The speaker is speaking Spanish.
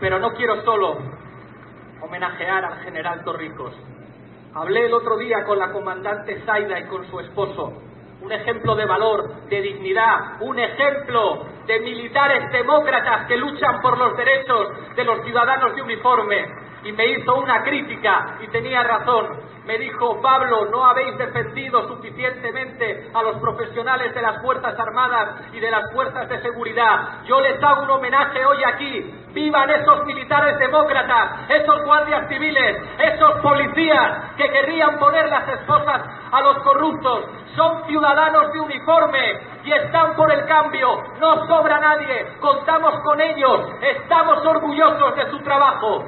Pero no quiero solo homenajear al general Torricos. Hablé el otro día con la comandante Zaida y con su esposo. Un ejemplo de valor, de dignidad, un ejemplo de militares demócratas que luchan por los derechos de los ciudadanos de uniforme. Y me hizo una crítica y tenía razón. Me dijo, Pablo, no habéis defendido suficientemente a los profesionales de las Fuerzas Armadas y de las Fuerzas de Seguridad. Yo les hago un homenaje hoy aquí. Vivan esos militares demócratas, esos guardias civiles, esos policías que querrían poner las esposas a los corruptos. Son ciudadanos de uniforme y están por el cambio. No sobra nadie. Contamos con ellos. Estamos orgullosos de su trabajo.